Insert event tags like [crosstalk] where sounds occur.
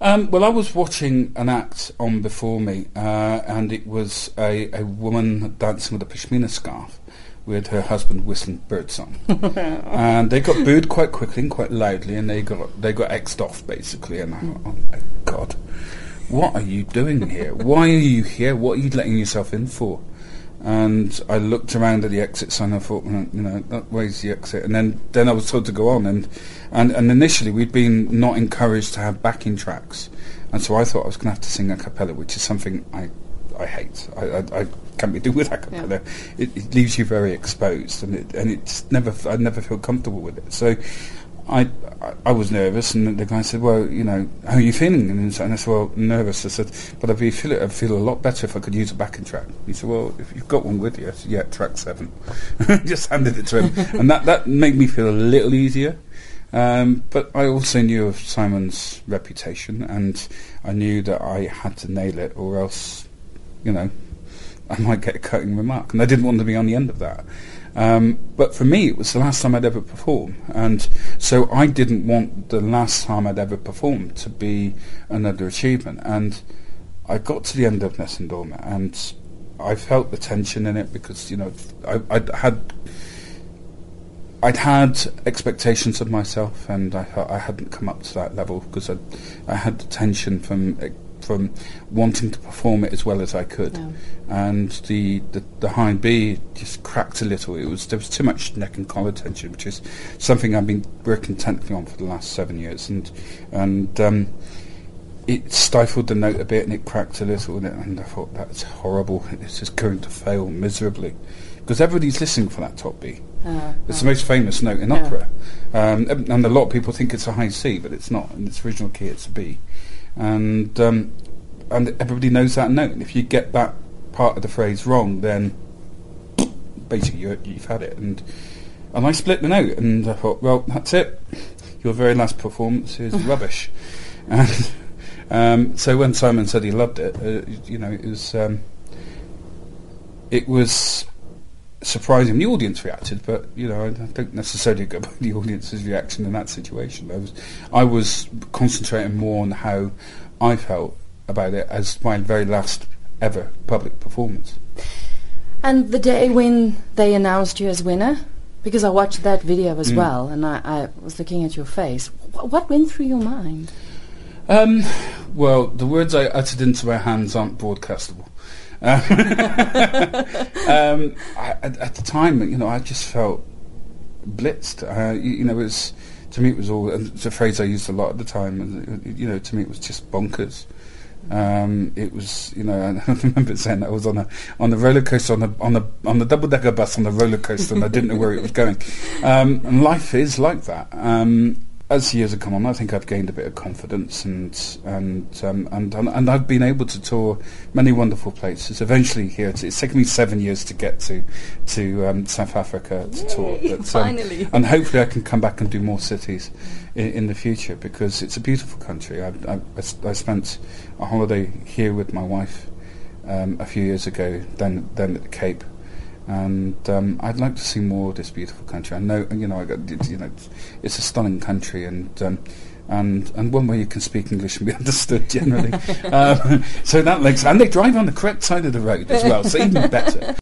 Um, well, I was watching an act on before me, uh, and it was a, a woman dancing with a pashmina scarf with her husband whistling birdsong. [laughs] and they got booed quite quickly and quite loudly, and they got they got xed off basically. And I thought, oh my god, what are you doing here? Why are you here? What are you letting yourself in for? And I looked around at the exit sign. and I thought, well, you know, that way's the exit. And then, then I was told to go on. And, and, and initially, we'd been not encouraged to have backing tracks, and so I thought I was going to have to sing a cappella, which is something I I hate. I, I, I can't be [laughs] doing with a cappella. Yeah. It, it, leaves you very exposed, and it and it's never I never feel comfortable with it. So. I, I was nervous, and the guy said, "Well, you know, how are you feeling?" And, I said, "Well, nervous." I said, "But I'd be feel. I'd feel a lot better if I could use a backing track." He said, "Well, if you've got one with you, said, yeah, track seven. [laughs] Just handed it to him, [laughs] and that that made me feel a little easier. Um, but I also knew of Simon's reputation, and I knew that I had to nail it, or else you know, [laughs] I might get a cutting remark. And I didn't want to be on the end of that. Um, but for me, it was the last time I'd ever perform. And so I didn't want the last time I'd ever performed to be another achievement. And I got to the end of Nessun Dorma and I felt the tension in it because, you know, I, I'd had... I'd had expectations of myself, and I I hadn't come up to that level because I, I had the tension from from wanting to perform it as well as I could, yeah. and the, the the high B just cracked a little. It was there was too much neck and collar tension, which is something I've been working intently on for the last seven years, and and um, it stifled the note a bit and it cracked a little, and, and I thought that's horrible. [laughs] This is going to fail miserably because everybody's listening for that top B. Uh, it's uh, the most famous note in yeah. opera, um, and a lot of people think it's a high C, but it's not. In its original key, it's a B and um, and everybody knows that note. And if you get that part of the phrase wrong, then basically you have had it. And and I split the note, and I thought, well, that's it. Your very last performance is [laughs] rubbish. And um, so when Simon said he loved it, uh, you know, it was um, it was surprising the audience reacted, but you know I don't necessarily go by [laughs] the audience's reaction in that situation. I was I was concentrating more on how I felt about it as my very last ever public performance. And the day when they announced you as winner, because I watched that video as mm. well, and I, I, was looking at your face. Wh- what went through your mind? Um, well, the words I uttered into my hands aren't broadcastable. [laughs] um, I, at, at, the time, you know, I just felt blitzed. Uh, you, you, know, it was to me it was all. it's a phrase I used a lot at the time. You know, to me it was just bonkers. Um, it was, you know, [laughs] I remember saying I was on a on the roller coaster on the on the on the double decker bus on the roller coaster, and I didn't know where it was going. Um, and life is like that. Um, as years have come on, I think I've gained a bit of confidence, and and um, and, and I've been able to tour many wonderful places. Eventually, here it's, it's taken me seven years to get to to um, South Africa to Yay, tour, but, um, finally, and hopefully I can come back and do more cities in, in the future because it's a beautiful country. I, I, I spent a holiday here with my wife um, a few years ago, then then at the Cape and um, I'd like to see more of this beautiful country. I know, you know, I got, you know, it's a stunning country, and um, and and one where you can speak English and be [laughs] understood generally. [laughs] um, so that makes, and they drive on the correct side of the road as well, so even better.